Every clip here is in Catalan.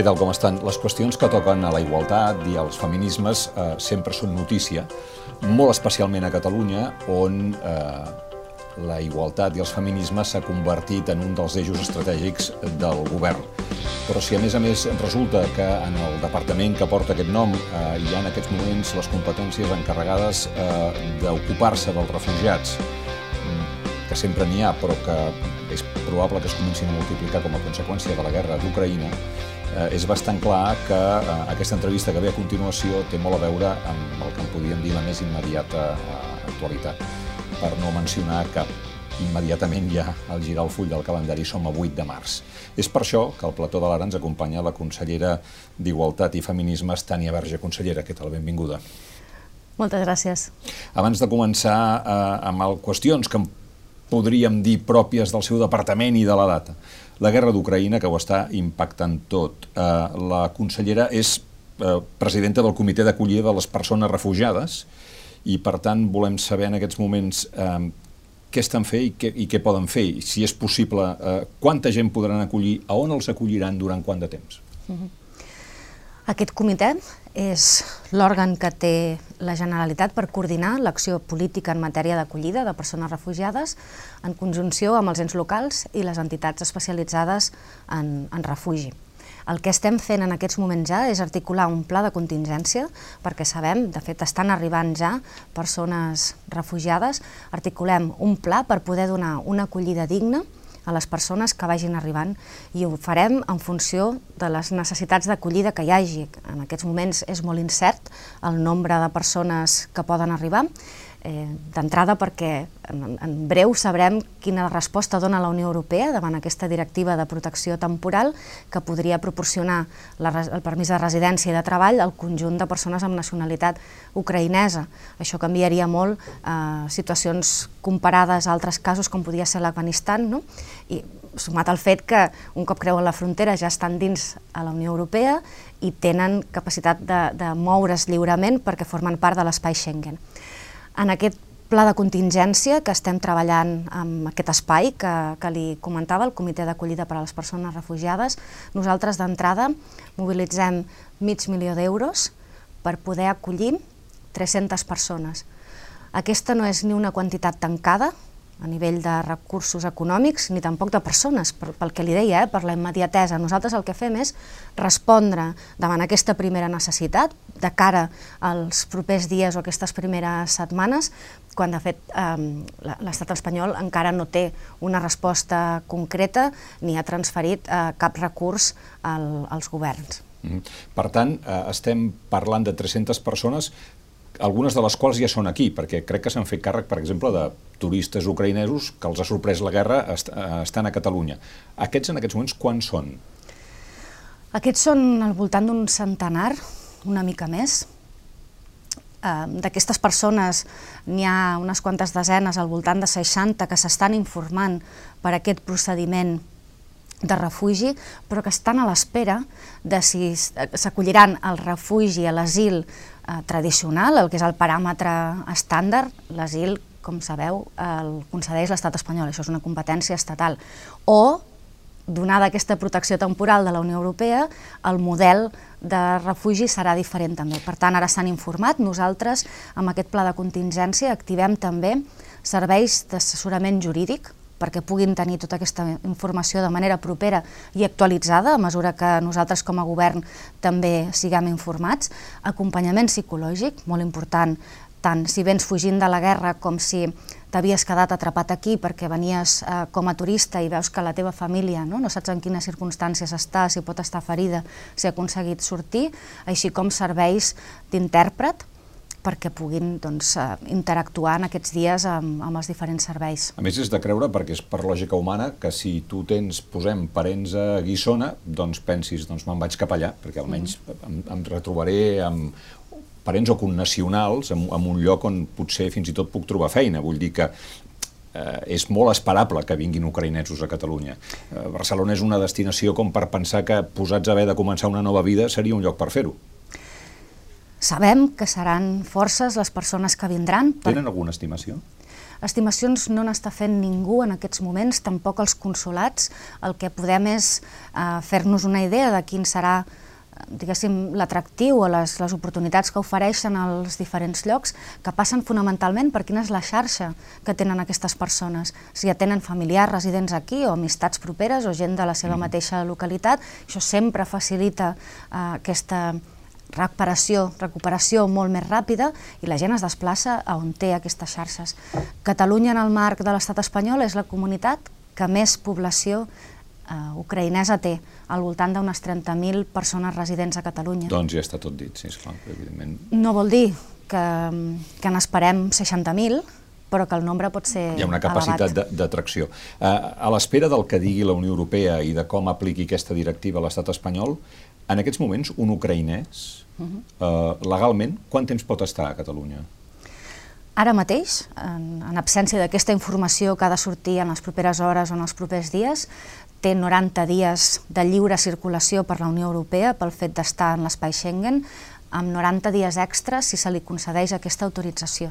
Què tal, com estan? Les qüestions que toquen a la igualtat i als feminismes eh, sempre són notícia, molt especialment a Catalunya, on eh, la igualtat i els feminismes s'ha convertit en un dels eixos estratègics del govern. Però si a més a més resulta que en el departament que porta aquest nom eh, hi ha en aquests moments les competències encarregades eh, d'ocupar-se dels refugiats, mm, que sempre n'hi ha, però que és probable que es comencin a multiplicar com a conseqüència de la guerra d'Ucraïna, eh, és bastant clar que eh, aquesta entrevista que ve a continuació té molt a veure amb el que en podríem dir la més immediata eh, actualitat, per no mencionar que immediatament ja al girar el full del calendari som a 8 de març. És per això que al plató de l'Ara ens acompanya la consellera d'Igualtat i Feminismes, Tània Verge. Consellera, què tal? Benvinguda. Moltes gràcies. Abans de començar eh, amb el, qüestions que podríem dir pròpies del seu departament i de la data, la guerra d'Ucraïna, que ho està impactant tot. Eh, la consellera és eh, presidenta del Comitè d'Acollida de les Persones Refugiades i, per tant, volem saber en aquests moments eh, què estan fent i què, i què poden fer, i si és possible, eh, quanta gent podran acollir, a on els acolliran durant quant de temps? Uh -huh. Aquest comitè és l'òrgan que té la Generalitat per coordinar l'acció política en matèria d'acollida de persones refugiades en conjunció amb els ens locals i les entitats especialitzades en, en refugi. El que estem fent en aquests moments ja és articular un pla de contingència, perquè sabem, de fet estan arribant ja persones refugiades, articulem un pla per poder donar una acollida digna a les persones que vagin arribant i ho farem en funció de les necessitats d'acollida que hi hagi. En aquests moments és molt incert el nombre de persones que poden arribar eh, d'entrada perquè en, en breu sabrem quina resposta dona la Unió Europea davant aquesta directiva de protecció temporal que podria proporcionar la, el permís de residència i de treball al conjunt de persones amb nacionalitat ucraïnesa. Això canviaria molt eh, situacions comparades a altres casos com podia ser l'Afganistan, no? i sumat al fet que un cop creuen la frontera ja estan dins a la Unió Europea i tenen capacitat de, de moure's lliurement perquè formen part de l'espai Schengen. En aquest pla de contingència que estem treballant amb aquest espai que, que li comentava, el Comitè d'Acollida per a les Persones Refugiades, nosaltres d'entrada mobilitzem mig milió d'euros per poder acollir 300 persones. Aquesta no és ni una quantitat tancada, a nivell de recursos econòmics ni tampoc de persones, per, pel que li deia, eh, per la immediatesa. Nosaltres el que fem és respondre davant aquesta primera necessitat, de cara als propers dies o aquestes primeres setmanes, quan de fet eh, l'estat espanyol encara no té una resposta concreta ni ha transferit eh, cap recurs al, als governs. Mm -hmm. Per tant, eh, estem parlant de 300 persones algunes de les quals ja són aquí, perquè crec que s'han fet càrrec, per exemple, de turistes ucraïnesos que els ha sorprès la guerra, est estan a Catalunya. Aquests en aquests moments quan són? Aquests són al voltant d'un centenar, una mica més. D'aquestes persones n'hi ha unes quantes desenes, al voltant de 60, que s'estan informant per aquest procediment de refugi, però que estan a l'espera de si s'acolliran al refugi, a l'asil eh, tradicional, el que és el paràmetre estàndard, l'asil, com sabeu, el concedeix l'estat espanyol, això és una competència estatal, o donada aquesta protecció temporal de la Unió Europea, el model de refugi serà diferent també. Per tant, ara s'han informat, nosaltres amb aquest pla de contingència activem també serveis d'assessorament jurídic perquè puguin tenir tota aquesta informació de manera propera i actualitzada, a mesura que nosaltres com a govern també siguem informats. Acompanyament psicològic, molt important, tant si vens fugint de la guerra com si t'havies quedat atrapat aquí perquè venies eh, com a turista i veus que la teva família no, no saps en quines circumstàncies està, si pot estar ferida, si ha aconseguit sortir, així com serveis d'intèrpret perquè puguin doncs, eh, interactuar en aquests dies amb, amb els diferents serveis. A més, és de creure, perquè és per lògica humana, que si tu tens, posem, parents a Guissona, doncs pensis, doncs me'n vaig cap allà, perquè almenys mm. em, em retrobaré amb parents o connacionals en, en un lloc on potser fins i tot puc trobar feina. Vull dir que eh, és molt esperable que vinguin ucraïnesos a Catalunya. Eh, Barcelona és una destinació com per pensar que posats a haver de començar una nova vida seria un lloc per fer-ho. Sabem que seran forces les persones que vindran. Per... Tenen alguna estimació? estimacions no n'està fent ningú en aquests moments, tampoc els consulats. El que podem és eh, fer-nos una idea de quin serà diguéssim, l'atractiu o les, les oportunitats que ofereixen als diferents llocs, que passen fonamentalment per quina és la xarxa que tenen aquestes persones. Si ja tenen familiars residents aquí o amistats properes o gent de la seva mm. mateixa localitat, això sempre facilita uh, aquesta recuperació, recuperació molt més ràpida i la gent es desplaça a on té aquestes xarxes. Catalunya, en el marc de l'estat espanyol, és la comunitat que més població eh, ucraïnesa té, al voltant d'unes 30.000 persones residents a Catalunya. Doncs ja està tot dit, sí, esclar, evidentment. No vol dir que, que n'esperem 60.000, però que el nombre pot ser Hi ha una capacitat d'atracció. Uh, a l'espera del que digui la Unió Europea i de com apliqui aquesta directiva a l'estat espanyol, en aquests moments, un ucraïnès, uh -huh. uh, legalment, quant temps pot estar a Catalunya? Ara mateix, en, en absència d'aquesta informació que ha de sortir en les properes hores o en els propers dies, té 90 dies de lliure circulació per la Unió Europea pel fet d'estar en l'espai Schengen, amb 90 dies extres si se li concedeix aquesta autorització.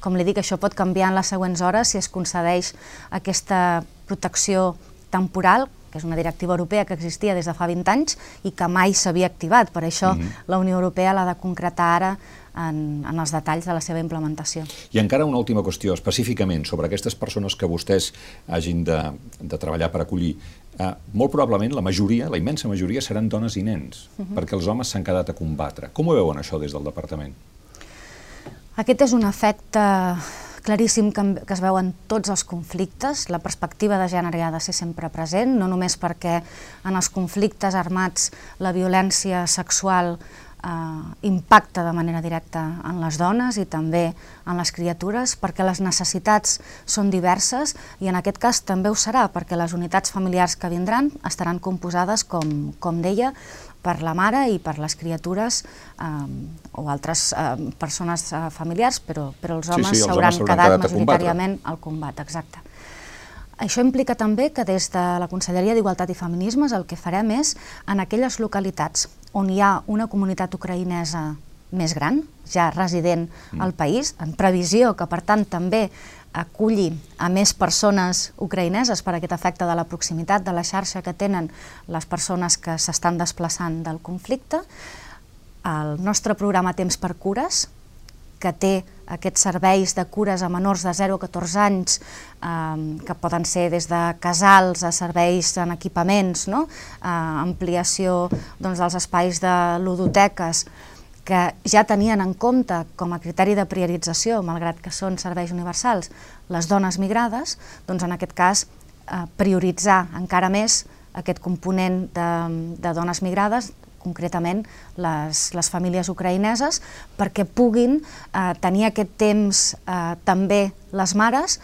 Com li dic, això pot canviar en les següents hores si es concedeix aquesta protecció temporal, que és una directiva europea que existia des de fa 20 anys i que mai s'havia activat. Per això mm -hmm. la Unió Europea l'ha de concretar ara en, en els detalls de la seva implementació. I encara una última qüestió, específicament sobre aquestes persones que vostès hagin de, de treballar per acollir. Eh, molt probablement la majoria, la immensa majoria, seran dones i nens, mhm. -huh. perquè els homes s'han quedat a combatre. Com ho veuen això des del departament? Aquest és un efecte claríssim que, que es veuen tots els conflictes. La perspectiva de gènere ha de ser sempre present, no només perquè en els conflictes armats la violència sexual eh, impacta de manera directa en les dones i també en les criatures, perquè les necessitats són diverses i en aquest cas també ho serà, perquè les unitats familiars que vindran estaran composades, com, com deia, per la mare i per les criatures eh, o altres eh, persones eh, familiars, però, però els homes s'hauran sí, sí, quedat, quedat majoritàriament al combat, exacte. Això implica també que des de la Conselleria d'Igualtat i Feminismes el que farem és, en aquelles localitats on hi ha una comunitat ucraïnesa més gran, ja resident mm. al país, en previsió que per tant també aculli a més persones ucraïneses per aquest efecte de la proximitat de la xarxa que tenen les persones que s'estan desplaçant del conflicte. El nostre programa Temps per Cures, que té aquests serveis de cures a menors de 0 a 14 anys, eh, que poden ser des de casals a serveis en equipaments, no? eh, ampliació doncs, dels espais de ludoteques, que ja tenien en compte com a criteri de priorització, malgrat que són serveis universals, les dones migrades, doncs en aquest cas eh, prioritzar encara més aquest component de, de dones migrades, concretament les, les famílies ucraïneses, perquè puguin eh, tenir aquest temps eh, també les mares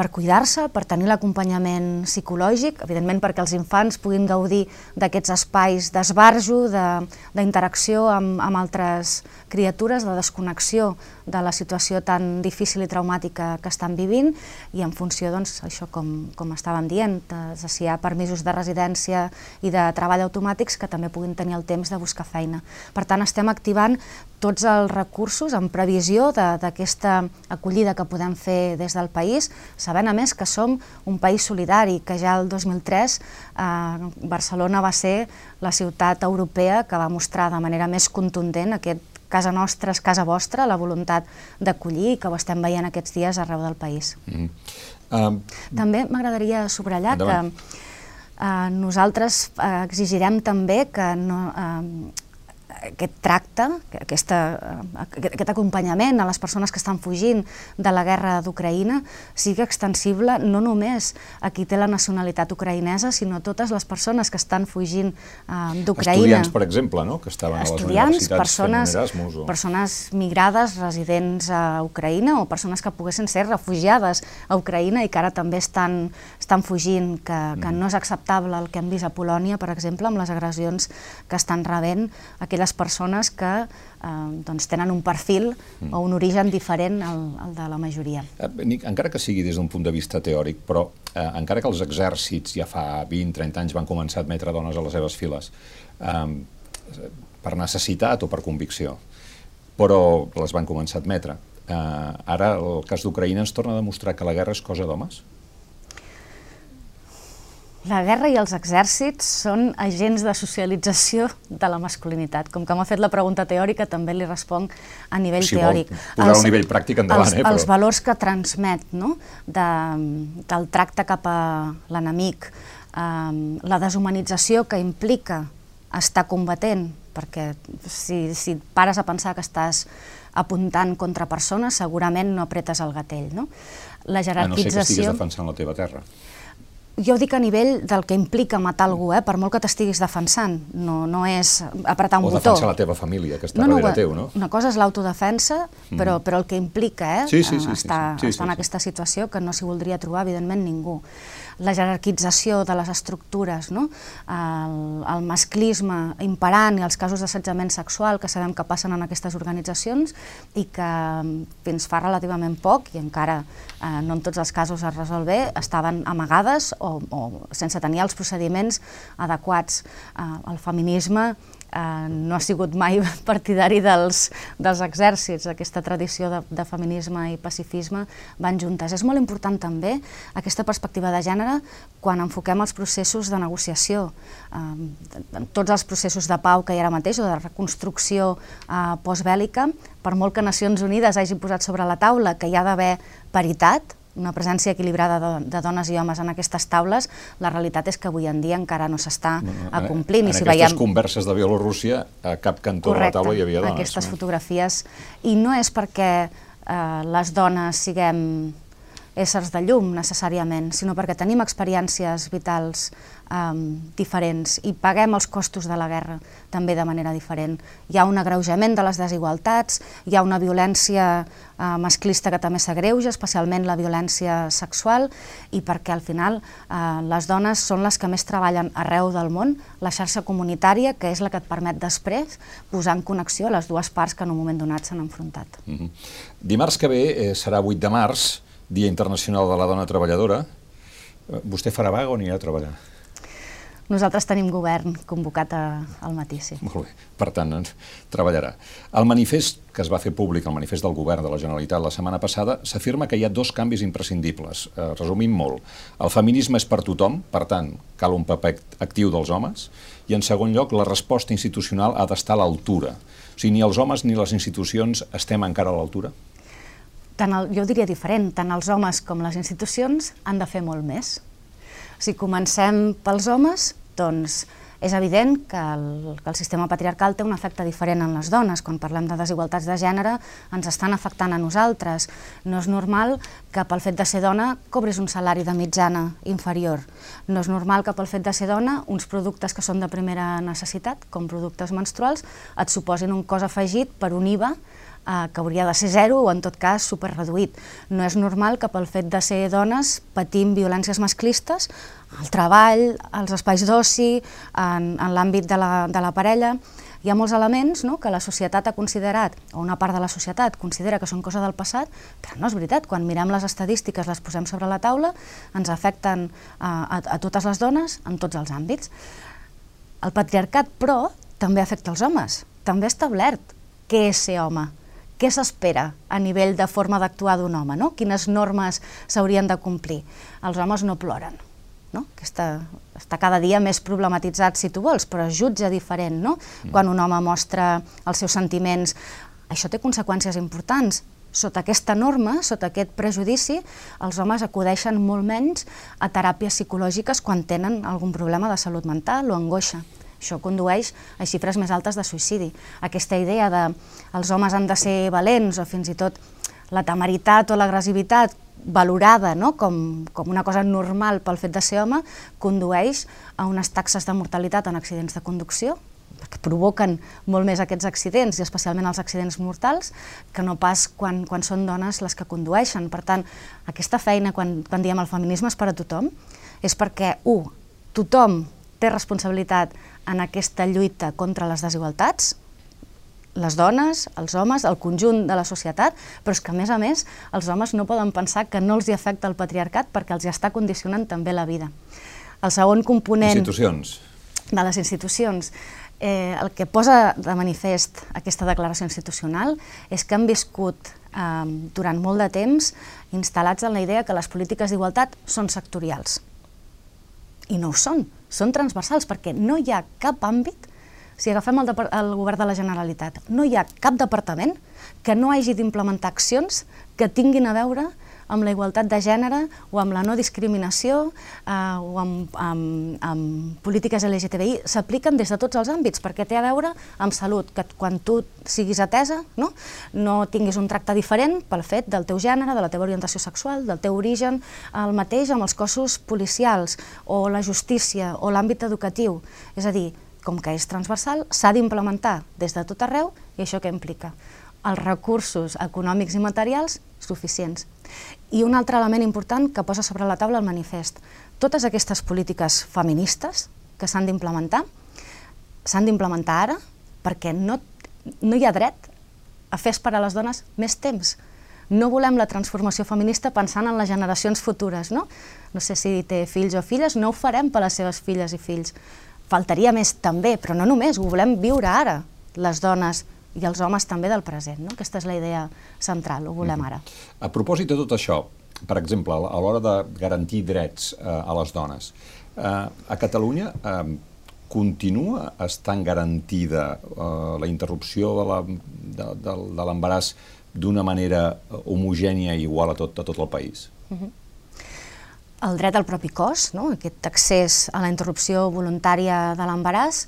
per cuidar-se, per tenir l'acompanyament psicològic, evidentment perquè els infants puguin gaudir d'aquests espais d'esbarjo, d'interacció amb, amb altres criatures, de desconnexió de la situació tan difícil i traumàtica que estan vivint i en funció, doncs, això com, com estàvem dient, de, si hi ha permisos de residència i de treball automàtics que també puguin tenir el temps de buscar feina. Per tant, estem activant tots els recursos en previsió d'aquesta acollida que podem fer des del país, sabent a més que som un país solidari, que ja el 2003 eh, Barcelona va ser la ciutat europea que va mostrar de manera més contundent aquest casa nostra és casa vostra, la voluntat d'acollir, que ho estem veient aquests dies arreu del país. Mm um, També m'agradaria subratllar endavant. que uh, nosaltres uh, exigirem també que no, uh, aquest tracte, aquesta, aquest acompanyament a les persones que estan fugint de la guerra d'Ucraïna sigui extensible no només a qui té la nacionalitat ucraïnesa, sinó a totes les persones que estan fugint uh, d'Ucraïna. Estudiants, per exemple, no? que estaven a les universitats persones, Erasmus. O... persones migrades, residents a Ucraïna, o persones que poguessin ser refugiades a Ucraïna i que ara també estan, estan fugint, que, que mm. no és acceptable el que hem vist a Polònia, per exemple, amb les agressions que estan rebent aquelles les persones que eh, doncs tenen un perfil mm. o un origen diferent al, al de la majoria. Eh, Nic, encara que sigui des d'un punt de vista teòric, però eh, encara que els exèrcits ja fa 20-30 anys van començar a admetre dones a les seves files, eh, per necessitat o per convicció, però les van començar a admetre. Eh, ara el cas d'Ucraïna ens torna a demostrar que la guerra és cosa d'homes? La guerra i els exèrcits són agents de socialització de la masculinitat. Com que m'ha fet la pregunta teòrica, també li responc a nivell si teòric. Si vol, a nivell pràctic endavant. Els, eh, però... els valors que transmet no? de, del tracte cap a l'enemic, eh, la deshumanització que implica estar combatent, perquè si, si pares a pensar que estàs apuntant contra persones, segurament no apretes el gatell. No? La jerarquització... A no ser que estiguis defensant la teva terra jo dic a nivell del que implica matar algú, eh? per molt que t'estiguis defensant, no, no és apretar un o botó. O defensar la teva família, que està no, no, darrere teu, no? Una cosa és l'autodefensa, però, mm. però el que implica eh? sí, sí, sí, estar, sí, sí, estar sí, en aquesta situació que no s'hi voldria trobar, evidentment, ningú la jerarquització de les estructures, no? el, el masclisme imperant i els casos d'assetjament sexual que sabem que passen en aquestes organitzacions i que fins fa relativament poc, i encara eh, no en tots els casos es resol bé, estaven amagades o, o sense tenir els procediments adequats. Eh, el feminisme eh, no ha sigut mai partidari dels, dels exèrcits. Aquesta tradició de, de feminisme i pacifisme van juntes. És molt important també aquesta perspectiva de gènere quan enfoquem els processos de negociació. Eh, tots els processos de pau que hi ha ara mateix o de reconstrucció eh, postbèl·lica, per molt que Nacions Unides hagi posat sobre la taula que hi ha d'haver paritat, una presència equilibrada de, de dones i homes en aquestes taules, la realitat és que avui en dia encara no s'està acomplint. En, en I si aquestes veiem... converses de Bielorússia, a cap cantó Correcte, de la taula hi havia dones. aquestes no? fotografies. I no és perquè eh, les dones siguem éssers de llum necessàriament, sinó perquè tenim experiències vitals um, diferents i paguem els costos de la guerra també de manera diferent. Hi ha un agreujament de les desigualtats, hi ha una violència uh, masclista que també s'agreuja, especialment la violència sexual, i perquè al final uh, les dones són les que més treballen arreu del món, la xarxa comunitària, que és la que et permet després posar en connexió les dues parts que en un moment donat s'han enfrontat. Mm -hmm. Dimarts que ve eh, serà 8 de març, Dia Internacional de la Dona Treballadora. Vostè farà vaga o anirà a treballar? Nosaltres tenim govern convocat a, al matí, sí. Molt bé, per tant, ens treballarà. El manifest que es va fer públic, el manifest del govern de la Generalitat la setmana passada, s'afirma que hi ha dos canvis imprescindibles. Eh, resumim molt. El feminisme és per tothom, per tant, cal un paper actiu dels homes, i en segon lloc, la resposta institucional ha d'estar a l'altura. O sigui, ni els homes ni les institucions estem encara a l'altura? Tant el, jo diria diferent, tant els homes com les institucions han de fer molt més. Si comencem pels homes, doncs és evident que el, que el sistema patriarcal té un efecte diferent en les dones. Quan parlem de desigualtats de gènere, ens estan afectant a nosaltres. No és normal que pel fet de ser dona cobris un salari de mitjana inferior. No és normal que pel fet de ser dona uns productes que són de primera necessitat, com productes menstruals, et suposin un cos afegit per un IVA eh, que hauria de ser zero o en tot cas superreduït. No és normal que pel fet de ser dones patim violències masclistes al treball, als espais d'oci, en, en l'àmbit de, la, de la parella. Hi ha molts elements no, que la societat ha considerat, o una part de la societat considera que són cosa del passat, però no és veritat. Quan mirem les estadístiques, les posem sobre la taula, ens afecten a, a, a totes les dones en tots els àmbits. El patriarcat, però, també afecta els homes. També ha establert què és ser home què s'espera a nivell de forma d'actuar d'un home, no? quines normes s'haurien de complir. Els homes no ploren, no? Aquesta, està cada dia més problematitzat si tu vols, però es jutja diferent. No? Mm. Quan un home mostra els seus sentiments, això té conseqüències importants. Sota aquesta norma, sota aquest prejudici, els homes acudeixen molt menys a teràpies psicològiques quan tenen algun problema de salut mental o angoixa. Això condueix a xifres més altes de suïcidi. Aquesta idea de els homes han de ser valents o fins i tot la temeritat o l'agressivitat valorada no? com, com una cosa normal pel fet de ser home, condueix a unes taxes de mortalitat en accidents de conducció, perquè provoquen molt més aquests accidents, i especialment els accidents mortals, que no pas quan, quan són dones les que condueixen. Per tant, aquesta feina, quan, quan diem el feminisme és per a tothom, és perquè, un, tothom té responsabilitat en aquesta lluita contra les desigualtats, les dones, els homes, el conjunt de la societat, però és que a més a més els homes no poden pensar que no els hi afecta el patriarcat perquè els hi està condicionant també la vida. El segon component... Institucions. de les institucions. Eh, el que posa de manifest aquesta declaració institucional és que han viscut eh, durant molt de temps instal·lats en la idea que les polítiques d'igualtat són sectorials. I no ho són, són transversals, perquè no hi ha cap àmbit, si agafem el, el govern de la Generalitat, no hi ha cap departament que no hagi d'implementar accions que tinguin a veure amb la igualtat de gènere o amb la no discriminació eh, o amb, amb, amb polítiques LGTBI s'apliquen des de tots els àmbits perquè té a veure amb salut, que quan tu siguis atesa no, no tinguis un tracte diferent pel fet del teu gènere, de la teva orientació sexual, del teu origen, el mateix amb els cossos policials o la justícia o l'àmbit educatiu. És a dir, com que és transversal, s'ha d'implementar des de tot arreu i això què implica? Els recursos econòmics i materials suficients. I un altre element important que posa sobre la taula el manifest. Totes aquestes polítiques feministes que s'han d'implementar, s'han d'implementar ara perquè no, no hi ha dret a fer esperar a les dones més temps. No volem la transformació feminista pensant en les generacions futures, no? No sé si té fills o filles, no ho farem per les seves filles i fills. Faltaria més també, però no només, ho volem viure ara, les dones i els homes també del present. No? Aquesta és la idea central, ho volem ara. A propòsit de tot això, per exemple, a l'hora de garantir drets eh, a les dones, eh, a Catalunya eh, continua estant garantida eh, la interrupció de l'embaràs d'una manera homogènia i igual a tot, a tot el país? Uh -huh. El dret al propi cos, no? aquest accés a la interrupció voluntària de l'embaràs,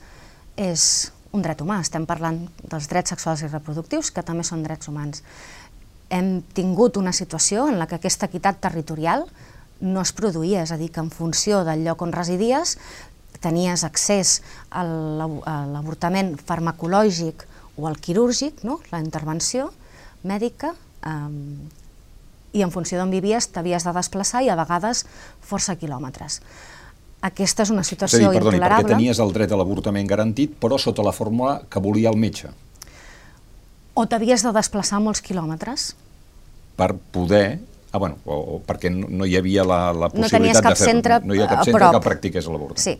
és un dret humà, estem parlant dels drets sexuals i reproductius, que també són drets humans. Hem tingut una situació en la que aquesta equitat territorial no es produïa, és a dir, que en funció del lloc on residies tenies accés a l'avortament farmacològic o al quirúrgic, no? la intervenció mèdica, eh, i en funció d'on vivies t'havies de desplaçar i a vegades força quilòmetres. Aquesta és una situació és dir, perdoni, intolerable. perquè tenies el dret a l'avortament garantit, però sota la fórmula que volia el metge. O t'havies de desplaçar molts quilòmetres. Per poder Ah, bueno, o, o perquè no, no hi havia la, la possibilitat no de fer... Centre no hi ha cap centre que practiqués l'avortament. Sí.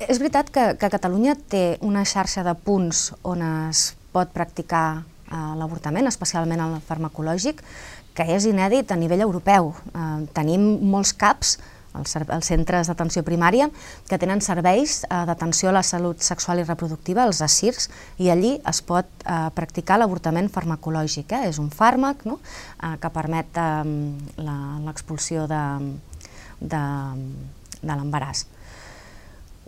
És veritat que, que Catalunya té una xarxa de punts on es pot practicar eh, l'avortament, especialment el farmacològic, que és inèdit a nivell europeu. Eh, tenim molts CAPs els, centres d'atenció primària, que tenen serveis eh, d'atenció a la salut sexual i reproductiva, els ASIRS, i allí es pot eh, practicar l'avortament farmacològic. Eh? És un fàrmac no? eh, que permet eh, l'expulsió de, de, de l'embaràs.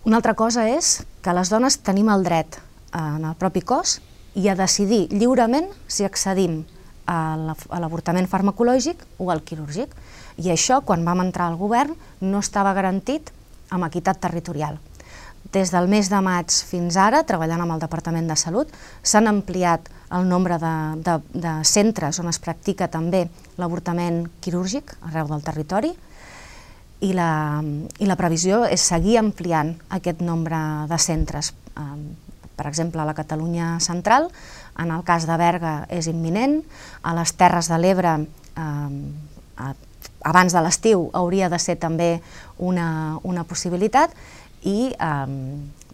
Una altra cosa és que les dones tenim el dret eh, en el propi cos i a decidir lliurement si accedim a l'avortament farmacològic o al quirúrgic. I això, quan vam entrar al govern, no estava garantit amb equitat territorial. Des del mes de maig fins ara, treballant amb el Departament de Salut, s'han ampliat el nombre de, de, de centres on es practica també l'avortament quirúrgic arreu del territori i la, i la previsió és seguir ampliant aquest nombre de centres. Per exemple, a la Catalunya central, en el cas de Berga és imminent, a les Terres de l'Ebre, eh, abans de l'estiu, hauria de ser també una, una possibilitat i eh,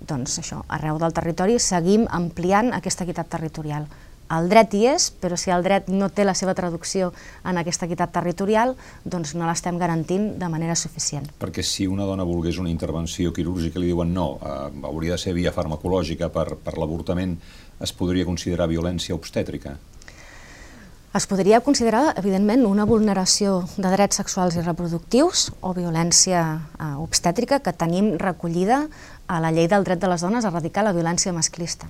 doncs això, arreu del territori seguim ampliant aquesta equitat territorial. El dret hi és, però si el dret no té la seva traducció en aquesta equitat territorial, doncs no l'estem garantint de manera suficient. Perquè si una dona volgués una intervenció quirúrgica li diuen no, eh, hauria de ser via farmacològica per, per l'avortament, es podria considerar violència obstètrica? Es podria considerar, evidentment, una vulneració de drets sexuals i reproductius o violència eh, obstètrica que tenim recollida a la llei del dret de les dones a erradicar la violència masclista.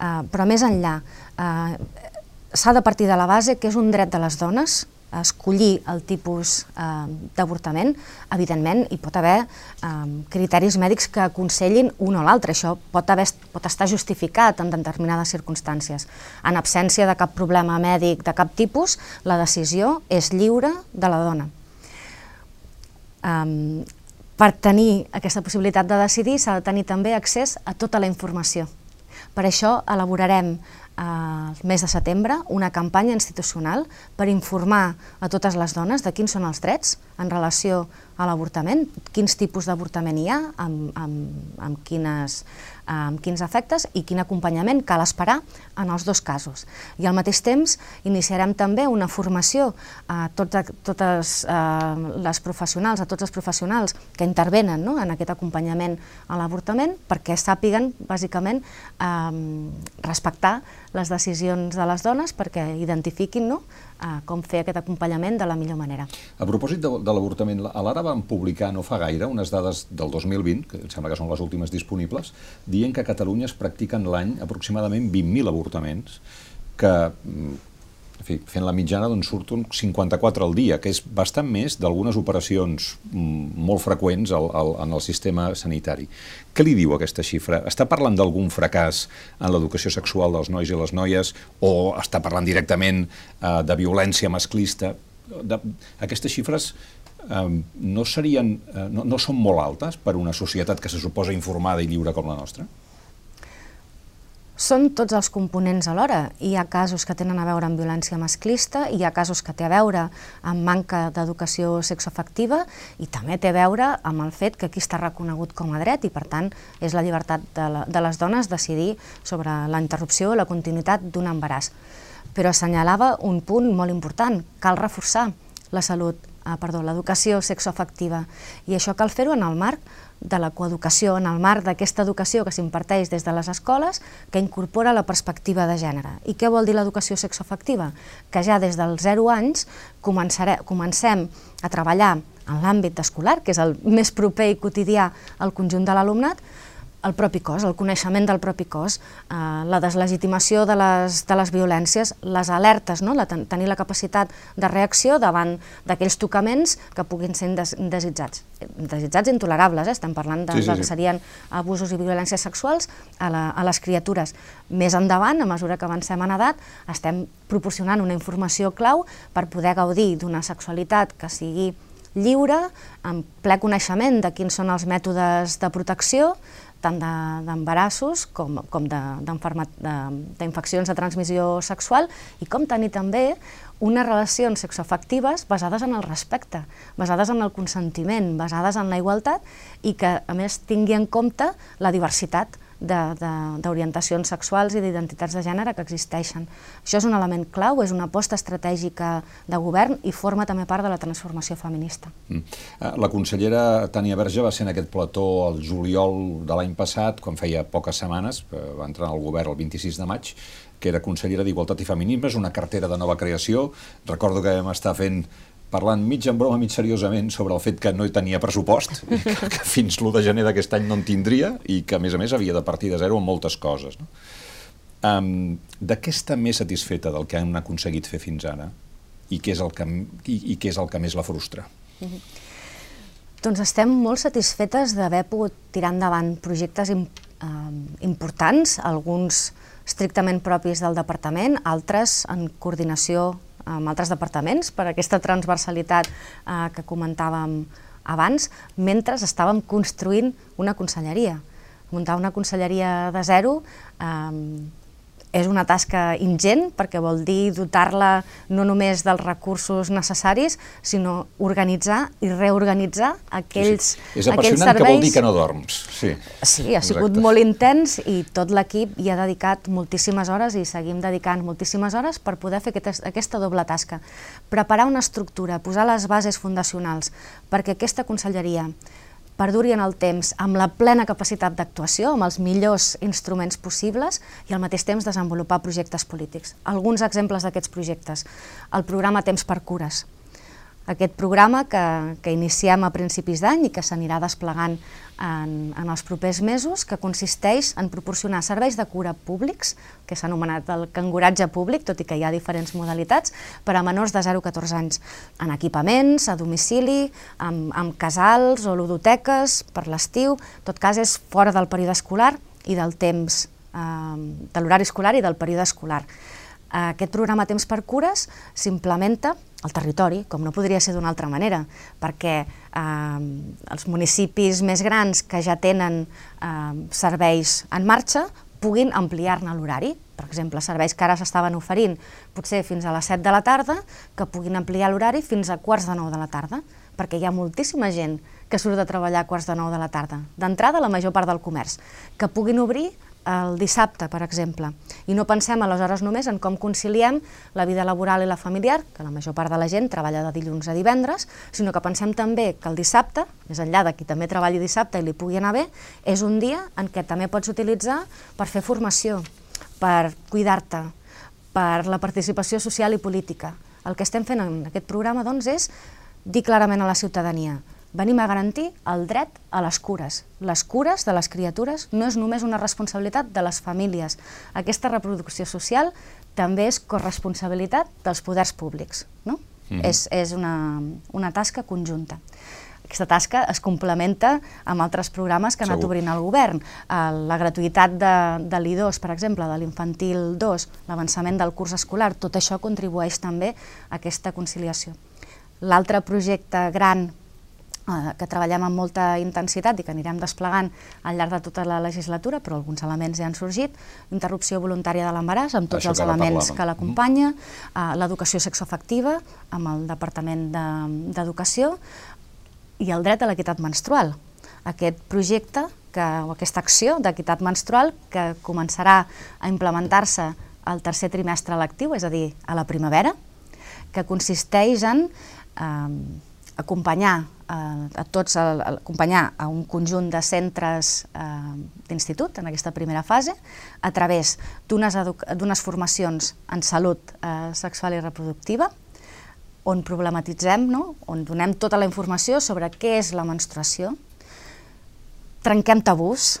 Uh, però més enllà, uh, s'ha de partir de la base que és un dret de les dones escollir el tipus eh, d'avortament, evidentment hi pot haver eh, criteris mèdics que aconsellin un o l'altre. Això pot, haver, pot estar justificat en determinades circumstàncies. En absència de cap problema mèdic de cap tipus, la decisió és lliure de la dona. Um, per tenir aquesta possibilitat de decidir s'ha de tenir també accés a tota la informació per això elaborarem al mes de setembre una campanya institucional per informar a totes les dones de quins són els drets en relació a l'avortament, quins tipus d'avortament hi ha, amb, amb, amb, quines, amb quins efectes i quin acompanyament cal esperar en els dos casos. I al mateix temps iniciarem també una formació a totes, totes eh, les professionals, a tots els professionals que intervenen no, en aquest acompanyament a l'avortament perquè sàpiguen, bàsicament, eh, respectar les decisions de les dones perquè identifiquin no, eh, com fer aquest acompanyament de la millor manera. A propòsit de, de l'avortament, a l'Ara vam publicar no fa gaire unes dades del 2020, que em sembla que són les últimes disponibles, dient que a Catalunya es practiquen l'any aproximadament 20.000 avortaments, que mm, en fi, fent la mitjana doncs surt un 54 al dia, que és bastant més d'algunes operacions mm, molt freqüents al, al, en el sistema sanitari. Què li diu aquesta xifra? Està parlant d'algun fracàs en l'educació sexual dels nois i les noies o està parlant directament eh, de violència masclista? De, aquestes xifres eh, no, serien, eh, no, no són molt altes per una societat que se suposa informada i lliure com la nostra? Són tots els components alhora. Hi ha casos que tenen a veure amb violència masclista, hi ha casos que té a veure amb manca d'educació sexoafectiva i també té a veure amb el fet que aquí està reconegut com a dret i, per tant, és la llibertat de, la, de les dones decidir sobre la interrupció o la continuïtat d'un embaràs. Però assenyalava un punt molt important, cal reforçar la salut, ah, perdó, l'educació sexoafectiva i això cal fer-ho en el marc de la coeducació en el marc d'aquesta educació que s'imparteix des de les escoles que incorpora la perspectiva de gènere. I què vol dir l'educació sexoafectiva? Que ja des dels 0 anys comencem a treballar en l'àmbit escolar, que és el més proper i quotidià al conjunt de l'alumnat, el propi cos, el coneixement del propi cos, eh, la deslegitimació de les, de les violències, les alertes, no? la, tenir la capacitat de reacció davant d'aquells tocaments que puguin ser des, desitjats. Desitjats intolerables, eh? estem parlant de, sí, sí, sí. que serien abusos i violències sexuals a, la, a les criatures. Més endavant, a mesura que avancem en edat, estem proporcionant una informació clau per poder gaudir d'una sexualitat que sigui lliure, amb ple coneixement de quins són els mètodes de protecció, tant d'embarassos de, com, com d'infeccions de, de, de transmissió sexual i com tenir també unes relacions sexoafectives basades en el respecte, basades en el consentiment, basades en la igualtat i que a més tingui en compte la diversitat d'orientacions sexuals i d'identitats de gènere que existeixen. Això és un element clau, és una aposta estratègica de govern i forma també part de la transformació feminista. Mm. Eh, la consellera Tània Verge va ser en aquest plató el juliol de l'any passat, quan feia poques setmanes, eh, va entrar al govern el 26 de maig, que era consellera d'Igualtat i Feminismes, una cartera de nova creació. Recordo que vam estar fent parlant mig en broma, mig seriosament, sobre el fet que no hi tenia pressupost, que, que fins l'1 de gener d'aquest any no en tindria, i que, a més a més, havia de partir de zero en moltes coses. No? Um, de què està més satisfeta del que han aconseguit fer fins ara? I què és el que, i, i què és el que més la frustra? Mm -hmm. Doncs estem molt satisfetes d'haver pogut tirar endavant projectes im, uh, importants, alguns estrictament propis del departament, altres en coordinació amb altres departaments per aquesta transversalitat eh, que comentàvem abans, mentre estàvem construint una conselleria. Muntar una conselleria de zero eh, és una tasca ingent perquè vol dir dotar-la no només dels recursos necessaris, sinó organitzar i reorganitzar aquells, sí, sí. És apassionant serveis... que vol dir que no dorms. Sí, sí ha Exacte. sigut molt intens i tot l'equip hi ha dedicat moltíssimes hores i seguim dedicant moltíssimes hores per poder fer aquesta, aquesta doble tasca. Preparar una estructura, posar les bases fundacionals perquè aquesta conselleria perduri en el temps amb la plena capacitat d'actuació, amb els millors instruments possibles i al mateix temps desenvolupar projectes polítics. Alguns exemples d'aquests projectes. El programa Temps per Cures, aquest programa que, que iniciem a principis d'any i que s'anirà desplegant en, en els propers mesos, que consisteix en proporcionar serveis de cura públics, que s'ha anomenat el canguratge públic, tot i que hi ha diferents modalitats, per a menors de 0 a 14 anys, en equipaments, a domicili, amb, amb casals o ludoteques, per l'estiu, tot cas és fora del període escolar i del temps, eh, de l'horari escolar i del període escolar. Aquest programa Temps per Cures s'implementa al territori, com no podria ser d'una altra manera, perquè eh, els municipis més grans que ja tenen eh, serveis en marxa puguin ampliar-ne l'horari, per exemple, serveis que ara s'estaven oferint potser fins a les 7 de la tarda, que puguin ampliar l'horari fins a quarts de 9 de la tarda, perquè hi ha moltíssima gent que surt de treballar a quarts de 9 de la tarda. D'entrada, la major part del comerç, que puguin obrir el dissabte, per exemple. I no pensem aleshores només en com conciliem la vida laboral i la familiar, que la major part de la gent treballa de dilluns a divendres, sinó que pensem també que el dissabte, més enllà de qui també treballi dissabte i li pugui anar bé, és un dia en què també pots utilitzar per fer formació, per cuidar-te, per la participació social i política. El que estem fent en aquest programa doncs, és dir clarament a la ciutadania venim a garantir el dret a les cures. Les cures de les criatures no és només una responsabilitat de les famílies. Aquesta reproducció social també és corresponsabilitat dels poders públics. No? Mm. És, és una, una tasca conjunta. Aquesta tasca es complementa amb altres programes que ha anat obrint el govern. La gratuïtat de, de l'I2, per exemple, de l'infantil 2, l'avançament del curs escolar, tot això contribueix també a aquesta conciliació. L'altre projecte gran Eh, que treballem amb molta intensitat i que anirem desplegant al llarg de tota la legislatura, però alguns elements ja han sorgit, interrupció voluntària de l'embaràs, amb tots Això els que elements que l'acompanya, uh, l'educació sexoafectiva, amb el Departament d'Educació, de, i el dret a l'equitat menstrual. Aquest projecte, que, o aquesta acció d'equitat menstrual, que començarà a implementar-se al tercer trimestre lectiu, és a dir, a la primavera, que consisteix en eh, acompanyar eh, a tots, a, acompanyar a un conjunt de centres eh, d'institut en aquesta primera fase a través d'unes formacions en salut eh, sexual i reproductiva on problematitzem, no? on donem tota la informació sobre què és la menstruació, trenquem tabús,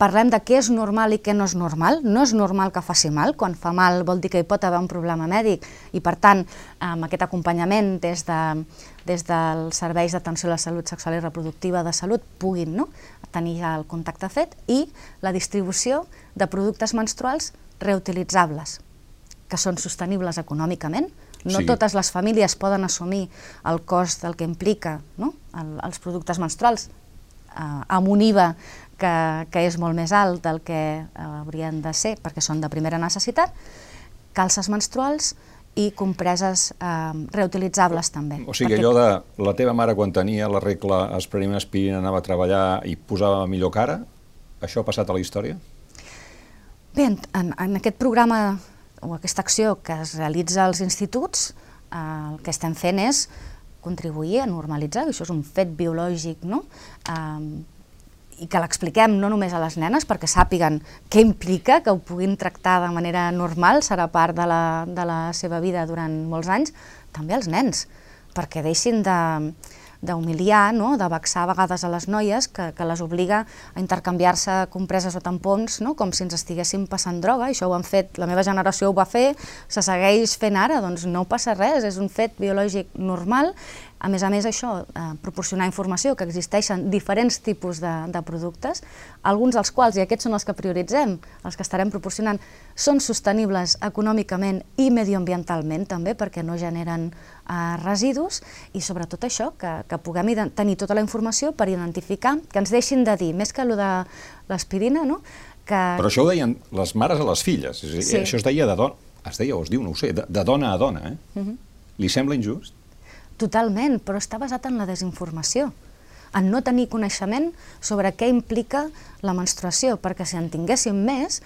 parlem de què és normal i què no és normal. No és normal que faci mal, quan fa mal vol dir que hi pot haver un problema mèdic i per tant amb aquest acompanyament des, de, des dels serveis d'atenció a la salut sexual i reproductiva de salut puguin no? tenir ja el contacte fet i la distribució de productes menstruals reutilitzables, que són sostenibles econòmicament, no sí. totes les famílies poden assumir el cost del que implica no? el, els productes menstruals eh, amb un IVA que, que és molt més alt del que eh, haurien de ser perquè són de primera necessitat, calces menstruals i compreses eh, reutilitzables també. O sigui, perquè... allò de la teva mare quan tenia la regla es prenia aspirina, anava a treballar i posava millor cara, això ha passat a la història? Bé, en, en aquest programa o aquesta acció que es realitza als instituts, eh, el que estem fent és contribuir a normalitzar, això és un fet biològic, no? Eh, i que l'expliquem no només a les nenes perquè sàpiguen què implica, que ho puguin tractar de manera normal, serà part de la, de la seva vida durant molts anys, també als nens, perquè deixin de, d'humiliar, no? de vexar a vegades a les noies, que, que les obliga a intercanviar-se compreses o tampons, no? com si ens estiguéssim passant droga, això ho han fet, la meva generació ho va fer, se segueix fent ara, doncs no passa res, és un fet biològic normal, a més a més, això, eh, proporcionar informació, que existeixen diferents tipus de, de productes, alguns dels quals, i aquests són els que prioritzem, els que estarem proporcionant, són sostenibles econòmicament i medioambientalment també, perquè no generen eh, residus, i sobretot això, que, que puguem tenir tota la informació per identificar, que ens deixin de dir, més que allò de l'aspirina, no? Que... Però això ho deien les mares a les filles, és dir, sí. això es deia de dona, es deia o es diu, no ho sé, de, de dona a dona, eh? Uh mhm. -huh. Li sembla injust? Totalment, però està basat en la desinformació, en no tenir coneixement sobre què implica la menstruació, perquè si en tinguéssim més,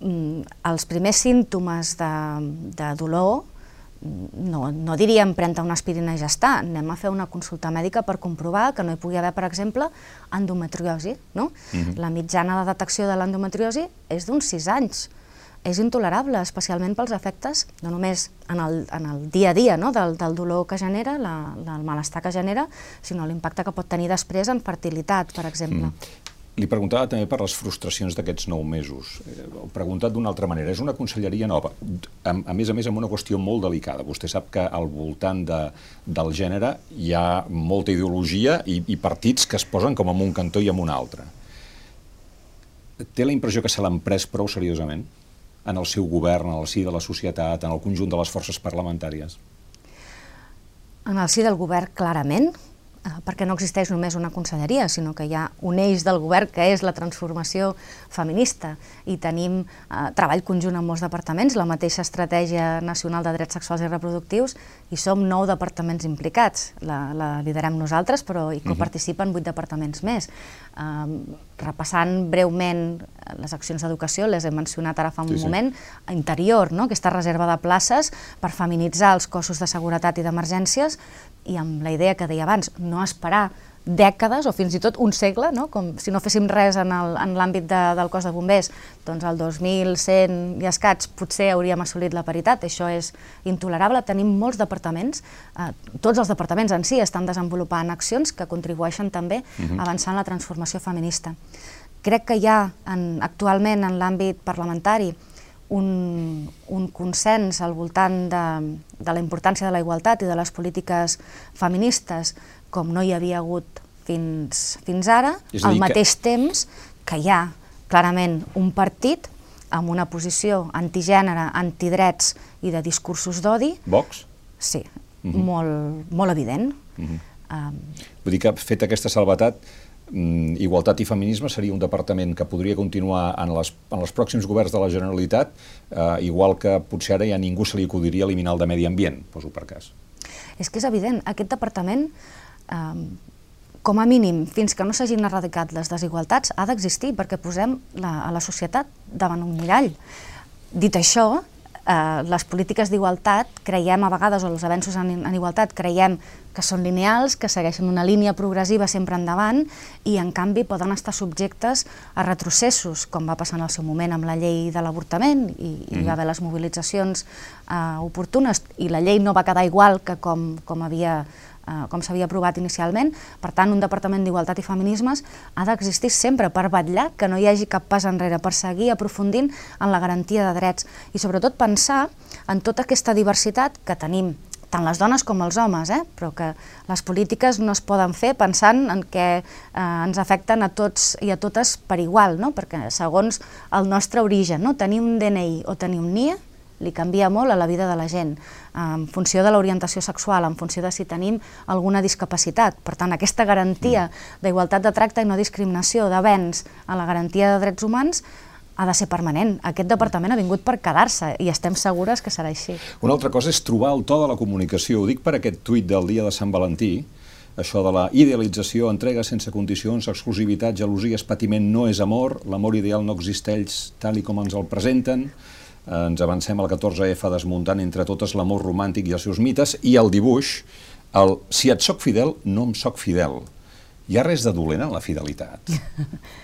mm, els primers símptomes de, de dolor mm, no, no diríem prendre una aspirina i ja està, anem a fer una consulta mèdica per comprovar que no hi pugui haver, per exemple, endometriosi. No? Uh mhm. -huh. La mitjana de detecció de l'endometriosi és d'uns 6 anys és intolerable, especialment pels efectes, no només en el, en el dia a dia no? del, del dolor que genera, la, del malestar que genera, sinó l'impacte que pot tenir després en fertilitat, per exemple. Mm. Li preguntava també per les frustracions d'aquests nou mesos. Eh, ho preguntat d'una altra manera. És una conselleria nova, a, a més a més amb una qüestió molt delicada. Vostè sap que al voltant de, del gènere hi ha molta ideologia i, i partits que es posen com en un cantó i en un altre. Té la impressió que se l'han pres prou seriosament? En el seu govern, en el si de la societat, en el conjunt de les forces parlamentàries? En el si del govern, clarament, eh, perquè no existeix només una conselleria, sinó que hi ha un eix del govern que és la transformació feminista i tenim eh, treball conjunt amb molts departaments, la mateixa estratègia nacional de drets sexuals i reproductius i som nou departaments implicats. La, la liderem nosaltres, però hi coparticipen vuit departaments més. Eh, repassant breument les accions d'educació, les he mencionat ara fa un sí, sí. moment, interior, no? aquesta reserva de places per feminitzar els cossos de seguretat i d'emergències i amb la idea que deia abans, no esperar dècades o fins i tot un segle, no? com si no féssim res en l'àmbit de, del cos de bombers, doncs el 2100 i escats potser hauríem assolit la paritat, això és intolerable. Tenim molts departaments, eh, tots els departaments en si estan desenvolupant accions que contribueixen també uh -huh. a avançar en la transformació feminista. Crec que hi ha en, actualment en l'àmbit parlamentari un, un consens al voltant de, de la importància de la igualtat i de les polítiques feministes com no hi havia hagut fins, fins ara, al mateix que... temps que hi ha clarament un partit amb una posició antigènere, antidrets i de discursos d'odi. Vox? Sí, uh mhm. -huh. molt, molt evident. Uh -huh. um... Vull dir que, fet aquesta salvetat, mm, Igualtat i Feminisme seria un departament que podria continuar en, les, en els pròxims governs de la Generalitat, eh, igual que potser ara ja ningú se li acudiria eliminar el de Medi Ambient, poso per cas. És que és evident, aquest departament com a mínim, fins que no s'hagin erradicat les desigualtats, ha d'existir perquè posem la, a la societat davant un mirall. Dit això, eh, les polítiques d'igualtat creiem a vegades, o els avenços en, en igualtat, creiem que són lineals, que segueixen una línia progressiva sempre endavant i en canvi poden estar subjectes a retrocessos, com va passar en el seu moment amb la llei de l'avortament i, mm. hi va haver les mobilitzacions eh, oportunes i la llei no va quedar igual que com, com havia Eh, com s'havia aprovat inicialment. Per tant, un Departament d'Igualtat i Feminismes ha d'existir sempre per vetllar que no hi hagi cap pas enrere, per seguir aprofundint en la garantia de drets i sobretot pensar en tota aquesta diversitat que tenim tant les dones com els homes, eh? però que les polítiques no es poden fer pensant en què eh, ens afecten a tots i a totes per igual, no? perquè segons el nostre origen, no? tenir un DNI o tenir un NIE li canvia molt a la vida de la gent, en funció de l'orientació sexual, en funció de si tenim alguna discapacitat. Per tant, aquesta garantia mm. d'igualtat de tracte i no discriminació béns a la garantia de drets humans ha de ser permanent. Aquest departament ha vingut per quedar-se i estem segures que serà així. Una altra cosa és trobar el to de la comunicació. Ho dic per aquest tuit del dia de Sant Valentí, això de la idealització, entrega sense condicions, exclusivitat, gelosies, patiment no és amor, l'amor ideal no existeix tal i com ens el presenten, ens avancem al 14F desmuntant entre totes l'amor romàntic i els seus mites, i el dibuix, el si et soc fidel, no em soc fidel. Hi ha res de dolent en la fidelitat?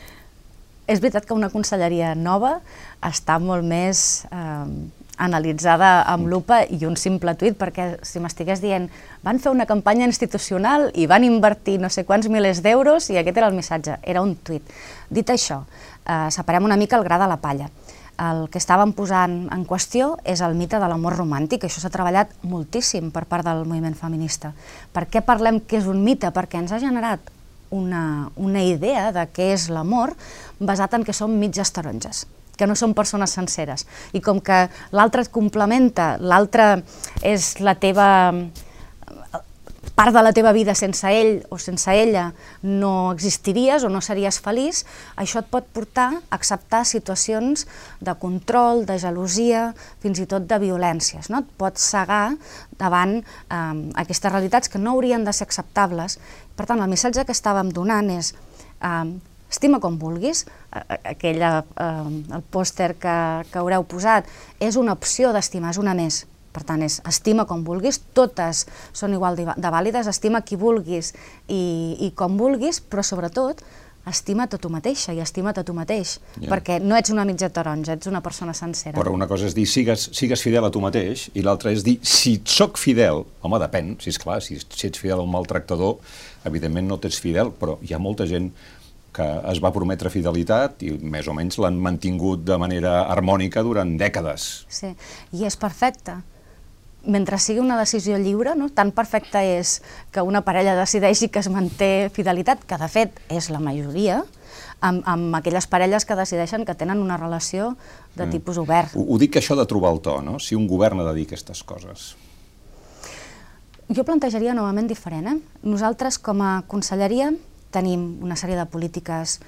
És veritat que una conselleria nova està molt més eh, analitzada amb lupa i un simple tuit, perquè si m'estigués dient van fer una campanya institucional i van invertir no sé quants milers d'euros i aquest era el missatge, era un tuit. Dit això, eh, separem una mica el gra de la palla el que estàvem posant en qüestió és el mite de l'amor romàntic. Això s'ha treballat moltíssim per part del moviment feminista. Per què parlem que és un mite? Perquè ens ha generat una, una idea de què és l'amor basat en que som mitges taronges que no són persones senceres. I com que l'altre et complementa, l'altre és la teva part de la teva vida sense ell o sense ella no existiries o no series feliç, això et pot portar a acceptar situacions de control, de gelosia, fins i tot de violències. No? Et pot cegar davant eh, aquestes realitats que no haurien de ser acceptables. Per tant, el missatge que estàvem donant és eh, estima com vulguis, aquella, eh, el pòster que, que haureu posat, és una opció d'estimar, és una més, per tant, és estima com vulguis, totes són igual de vàlides, estima qui vulguis i, i com vulguis, però sobretot estima't a tu mateixa i estima't a tu mateix, yeah. perquè no ets una mitja taronja, ets una persona sencera. Però una cosa és dir sigues, sigues fidel a tu mateix i l'altra és dir si sóc fidel, home, depèn, si és clar, si, si ets fidel a un maltractador, evidentment no t'ets fidel, però hi ha molta gent que es va prometre fidelitat i més o menys l'han mantingut de manera harmònica durant dècades. Sí, i és perfecte mentre sigui una decisió lliure, no? tan perfecta és que una parella decideixi que es manté fidelitat, que de fet és la majoria, amb, amb aquelles parelles que decideixen que tenen una relació de mm. tipus obert. Ho, ho dic això de trobar el to, no? si un govern ha de dir aquestes coses. Jo plantejaria novament diferent. Eh? Nosaltres, com a conselleria, tenim una sèrie de polítiques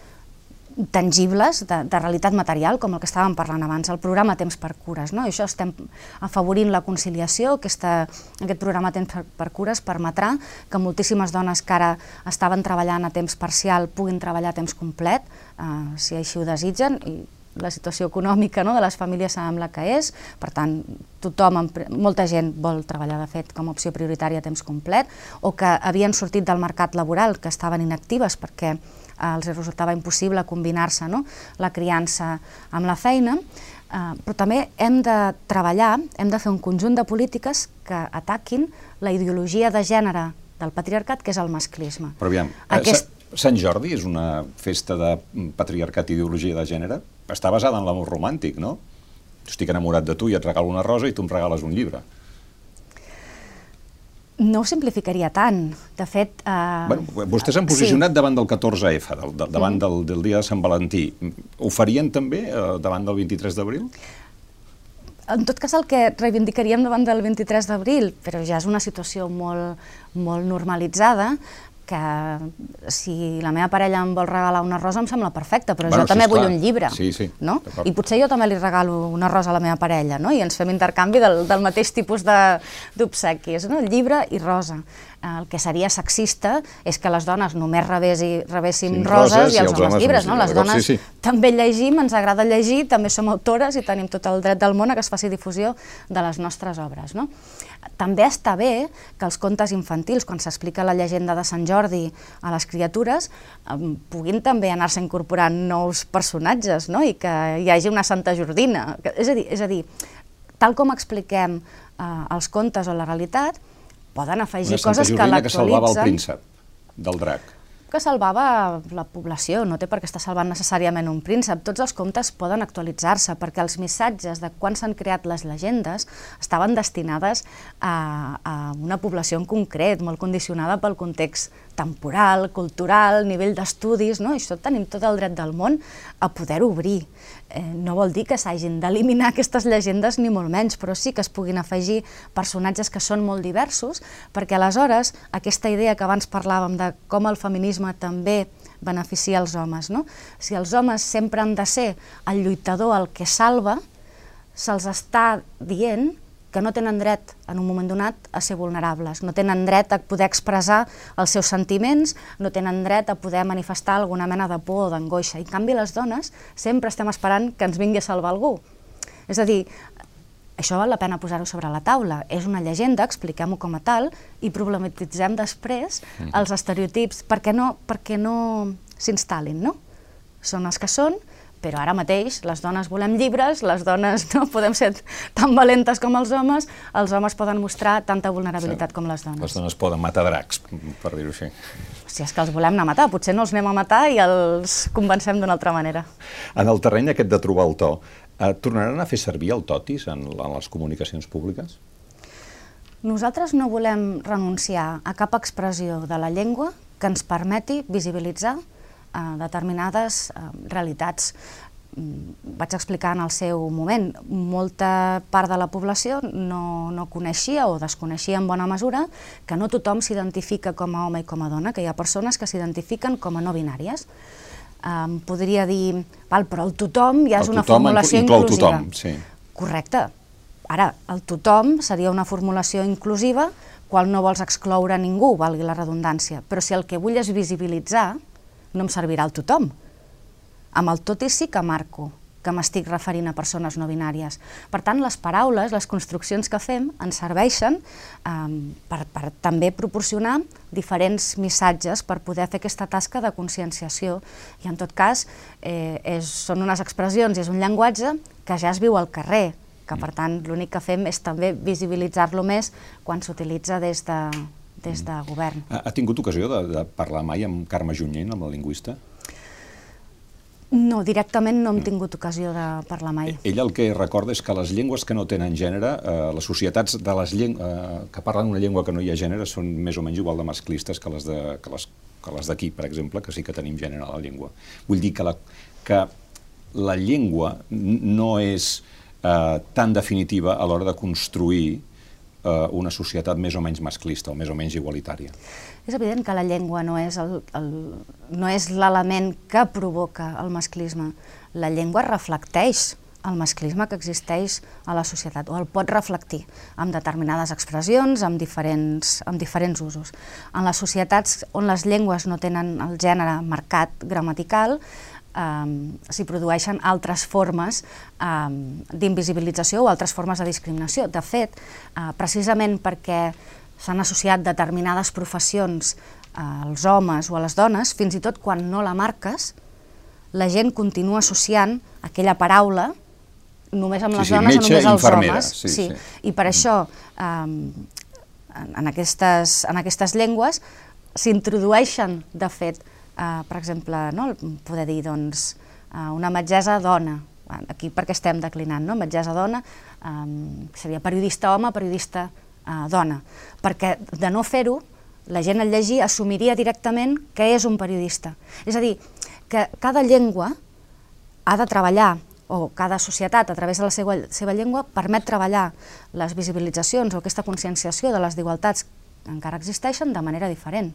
tangibles, de, de realitat material, com el que estàvem parlant abans, el programa Temps per Cures. No? I això estem afavorint la conciliació, aquesta, aquest programa Temps per, per Cures permetrà que moltíssimes dones que ara estaven treballant a temps parcial puguin treballar a temps complet, eh, si així ho desitgen, i la situació econòmica no, de les famílies sabem la que és, per tant, tothom, molta gent vol treballar de fet com a opció prioritària a temps complet, o que havien sortit del mercat laboral, que estaven inactives perquè els resultava impossible combinar-se no, la criança amb la feina, eh, però també hem de treballar, hem de fer un conjunt de polítiques que ataquin la ideologia de gènere del patriarcat, que és el masclisme. Però aviam, eh, Aquest... Sant Jordi és una festa de patriarcat i ideologia de gènere? està basada en l'amor romàntic, no? Estic enamorat de tu i et regalo una rosa i tu em regales un llibre. No ho simplificaria tant. De fet... Eh... Bueno, vostès han posicionat sí. davant del 14F, del, del, davant mm. del, del dia de Sant Valentí. Ho farien també eh, davant del 23 d'abril? En tot cas, el que reivindicaríem davant del 23 d'abril, però ja és una situació molt, molt normalitzada, que si la meva parella em vol regalar una rosa em sembla perfecte, però bueno, jo sí, també vull clar. un llibre. Sí, sí, no? I potser jo també li regalo una rosa a la meva parella, no? i ens fem intercanvi del, del mateix tipus d'obsequis, no? llibre i rosa el que seria sexista és que les dones només rebessi, rebéssim sí, roses, roses i els, i els homes, homes llibres. No? Les dones sí, sí. també llegim, ens agrada llegir, també som autores i tenim tot el dret del món a que es faci difusió de les nostres obres. No? També està bé que els contes infantils, quan s'explica la llegenda de Sant Jordi a les criatures, puguin també anar-se incorporant nous personatges no? i que hi hagi una Santa Jordina. És a dir, és a dir tal com expliquem eh, els contes o la realitat, poden afegir coses que l'actualitzen. que salvava el príncep del drac. Que salvava la població, no té per què estar salvant necessàriament un príncep. Tots els contes poden actualitzar-se perquè els missatges de quan s'han creat les llegendes estaven destinades a, a una població en concret, molt condicionada pel context temporal, cultural, nivell d'estudis, no? i això tenim tot el dret del món a poder obrir eh, no vol dir que s'hagin d'eliminar aquestes llegendes ni molt menys, però sí que es puguin afegir personatges que són molt diversos, perquè aleshores aquesta idea que abans parlàvem de com el feminisme també beneficia els homes, no? si els homes sempre han de ser el lluitador, el que salva, se'ls està dient que no tenen dret, en un moment donat, a ser vulnerables, no tenen dret a poder expressar els seus sentiments, no tenen dret a poder manifestar alguna mena de por o d'angoixa. I, en canvi, les dones sempre estem esperant que ens vingui a salvar algú. És a dir, això val la pena posar-ho sobre la taula. És una llegenda, expliquem-ho com a tal, i problematitzem després mm. els estereotips perquè no, perquè no s'instal·lin, no? Són els que són, però ara mateix les dones volem llibres, les dones no podem ser tan valentes com els homes, els homes poden mostrar tanta vulnerabilitat sí. com les dones. Les dones poden matar dracs, per dir-ho així. Si és que els volem anar a matar, potser no els anem a matar i els convencem d'una altra manera. En el terreny aquest de trobar el to, eh, tornaran a fer servir el totis en, en les comunicacions públiques? Nosaltres no volem renunciar a cap expressió de la llengua que ens permeti visibilitzar eh, determinades eh, realitats mm, vaig explicar en el seu moment, molta part de la població no, no coneixia o desconeixia en bona mesura que no tothom s'identifica com a home i com a dona, que hi ha persones que s'identifiquen com a no binàries. Um, podria dir, val, però el tothom ja és el una formulació inclou inclusiva. Tothom, sí. Correcte. Ara, el tothom seria una formulació inclusiva qual no vols excloure ningú, valgui la redundància, però si el que vull és visibilitzar, no em servirà al tothom. Amb el tot i sí que marco que m'estic referint a persones no binàries. Per tant, les paraules, les construccions que fem, ens serveixen eh, per, per també proporcionar diferents missatges per poder fer aquesta tasca de conscienciació. I en tot cas, eh, és, són unes expressions i és un llenguatge que ja es viu al carrer, que per tant l'únic que fem és també visibilitzar-lo més quan s'utilitza des de, des de govern. Ha, ha tingut ocasió de, de parlar mai amb Carme Junyent, amb la lingüista? No, directament no hem tingut ocasió de parlar mai. Ell el que recorda és que les llengües que no tenen gènere, eh, les societats de les eh, que parlen una llengua que no hi ha gènere són més o menys igual de masclistes que les de, que les, que les d'aquí, per exemple, que sí que tenim gènere a la llengua. Vull dir que la, que la llengua no és eh, tan definitiva a l'hora de construir eh, una societat més o menys masclista o més o menys igualitària. És evident que la llengua no és el, el, no l'element que provoca el masclisme. La llengua reflecteix el masclisme que existeix a la societat, o el pot reflectir amb determinades expressions, amb diferents, amb diferents usos. En les societats on les llengües no tenen el gènere marcat gramatical, eh, s'hi produeixen altres formes eh, d'invisibilització o altres formes de discriminació. De fet, eh, precisament perquè s'han associat determinades professions als homes o a les dones, fins i tot quan no la marques, la gent continua associant aquella paraula només amb les sí, dones metge, o només als homes. Sí, sí, sí. I per això, eh, en, aquestes, en aquestes llengües s'introdueixen, de fet, eh, per exemple, no, poder dir doncs, eh, una metgessa dona, aquí perquè estem declinant, no? metgessa dona, eh, seria periodista home, periodista eh, dona, perquè de no fer-ho, la gent al llegir assumiria directament que és un periodista. És a dir, que cada llengua ha de treballar o cada societat, a través de la seva, seva llengua, permet treballar les visibilitzacions o aquesta conscienciació de les desigualtats que encara existeixen de manera diferent.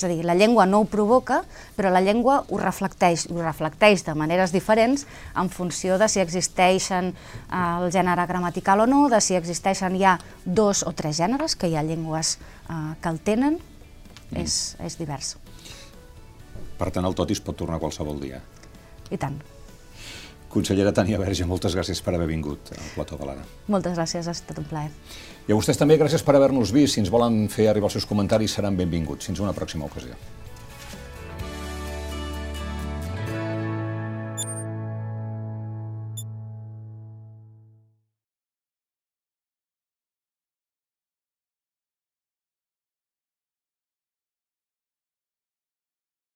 És a dir, la llengua no ho provoca, però la llengua ho reflecteix, ho reflecteix de maneres diferents en funció de si existeixen eh, el gènere gramatical o no, de si existeixen ja dos o tres gèneres, que hi ha llengües eh, que el tenen, mm. és, és divers. Per tant, el tot es pot tornar qualsevol dia. I tant. Consellera Tania Verge, moltes gràcies per haver vingut al Plató de l'Ara. Moltes gràcies, ha estat un plaer. I a vostès també gràcies per haver-nos vist. Si ens volen fer arribar els seus comentaris seran benvinguts. Fins una pròxima ocasió.